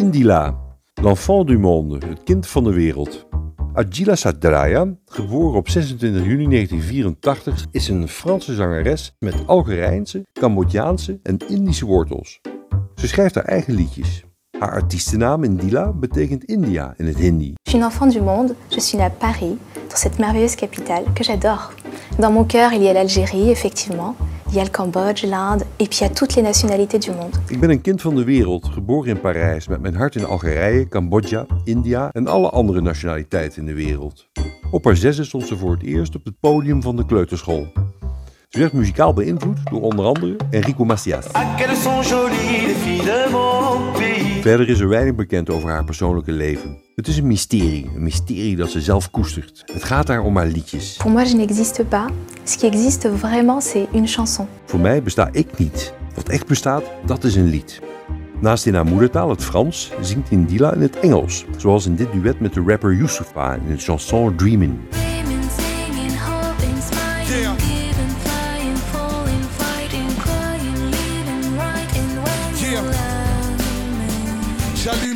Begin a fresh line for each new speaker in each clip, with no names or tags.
Indila, l'enfant du monde, het kind van de wereld. Adjila Sadraya, geboren op 26 juni 1984, is een Franse zangeres met Algerijnse, Cambodjaanse en Indische wortels. Ze schrijft haar eigen liedjes. Haar artiestennaam Indila betekent India in het Hindi.
Je suis une enfant du monde, je suis à Paris, dans cette merveilleuse capitale que j'adore. Dans mon cœur, il y a l'Algérie, effectivement. Il y a le Cambodge, l'Inde, et puis toutes les nationalités du monde.
Ik ben een kind van de wereld, geboren in Parijs, met mijn hart in Algerije, Cambodja, India en alle andere nationaliteiten in de wereld. Op haar zesde stond ze voor het eerst op het podium van de kleuterschool. Ze werd muzikaal beïnvloed door onder andere Enrico Macias. Verder is er weinig bekend over haar persoonlijke leven. Het is een mysterie, een mysterie dat ze zelf koestert. Het gaat daar om haar liedjes.
Pour moi, je n'existe pas. Ce qui existe vraiment, c'est une chanson.
Voor mij besta ik niet. Wat echt bestaat, dat is een lied. Naast in haar moedertaal, het Frans, zingt Indila in het Engels. Zoals in dit duet met de rapper Youssoufa in het chanson Dreamin'.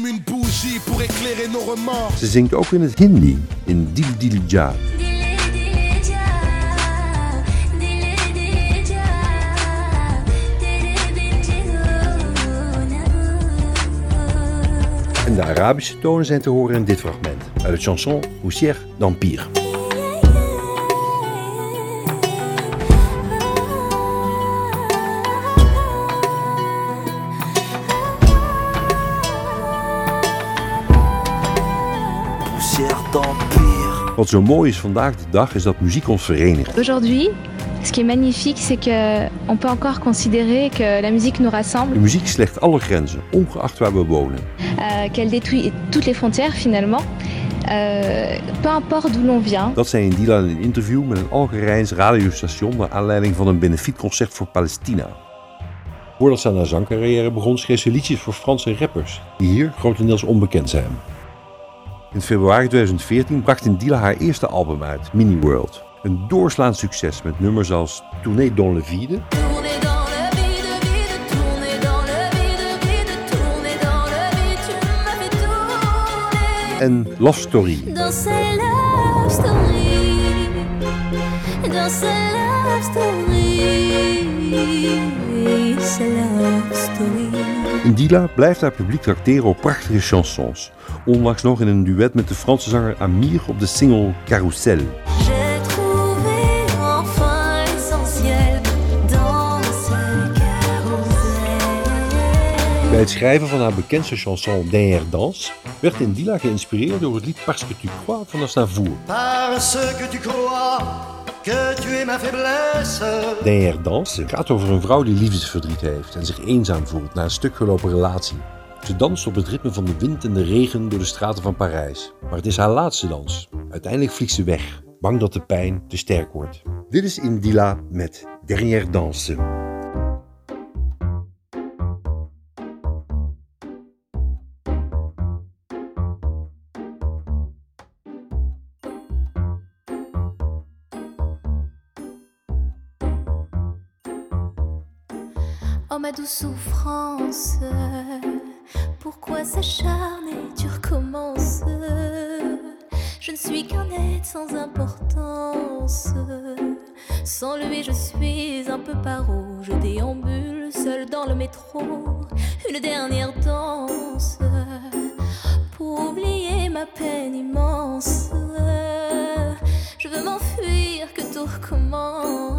Une bougie pour éclairer nos remords.
Ze zingt ook in het Hindi, in Dil Dil ja. En de Arabische tonen zijn te horen in dit fragment, uit het chanson Poussière d'Empire. Wat zo mooi is vandaag de dag, is dat muziek ons verenigt.
Aujourd'hui, ce qui est magnifique, c'est que on peut encore considérer que la musique nous rassemble,
De muziek slecht alle grenzen, ongeacht waar we wonen.
euh, qu'elle détruit toutes les frontières finalement. Euh, peu importe d'où l'on vient,
Dat zei Indila in een interview met een Algerijns radiostation naar aanleiding van een benefietconcert voor Palestina. Voordat ze aan haar zangcarrière begon, schreef ze liedjes voor Franse rappers, die hier grotendeels onbekend zijn. In februari 2014 bracht Indila haar eerste album uit, Mini World. Een doorslaand succes met nummers als Tournée dans le vide en Love Story.
Dans
Indila blijft haar publiek tracteren op prachtige chansons. Onlangs nog in een duet met de Franse zanger Amir op de single
Carousel.
Bij het schrijven van haar bekendste chanson Dernière Danse werd Indila geïnspireerd door het lied Parce que tu crois van Aznavour.
Parce que tu crois que tu es ma faiblesse.
Dernière Danse gaat over een vrouw die liefdesverdriet heeft en zich eenzaam voelt na een stuk gelopen relatie. Ze danst op het ritme van de wind en de regen door de straten van Parijs. Maar het is haar laatste dans. Uiteindelijk vliegt ze weg, bang dat de pijn te sterk wordt. Dit is Indila met Dernière Danse.
Oh ma douce souffrance, pourquoi s'acharner, tu recommences Je ne suis qu'un être sans importance. Sans lui, je suis un peu paro. Je déambule seul dans le métro. Une dernière danse pour oublier ma peine immense. Je veux m'enfuir, que tout recommence.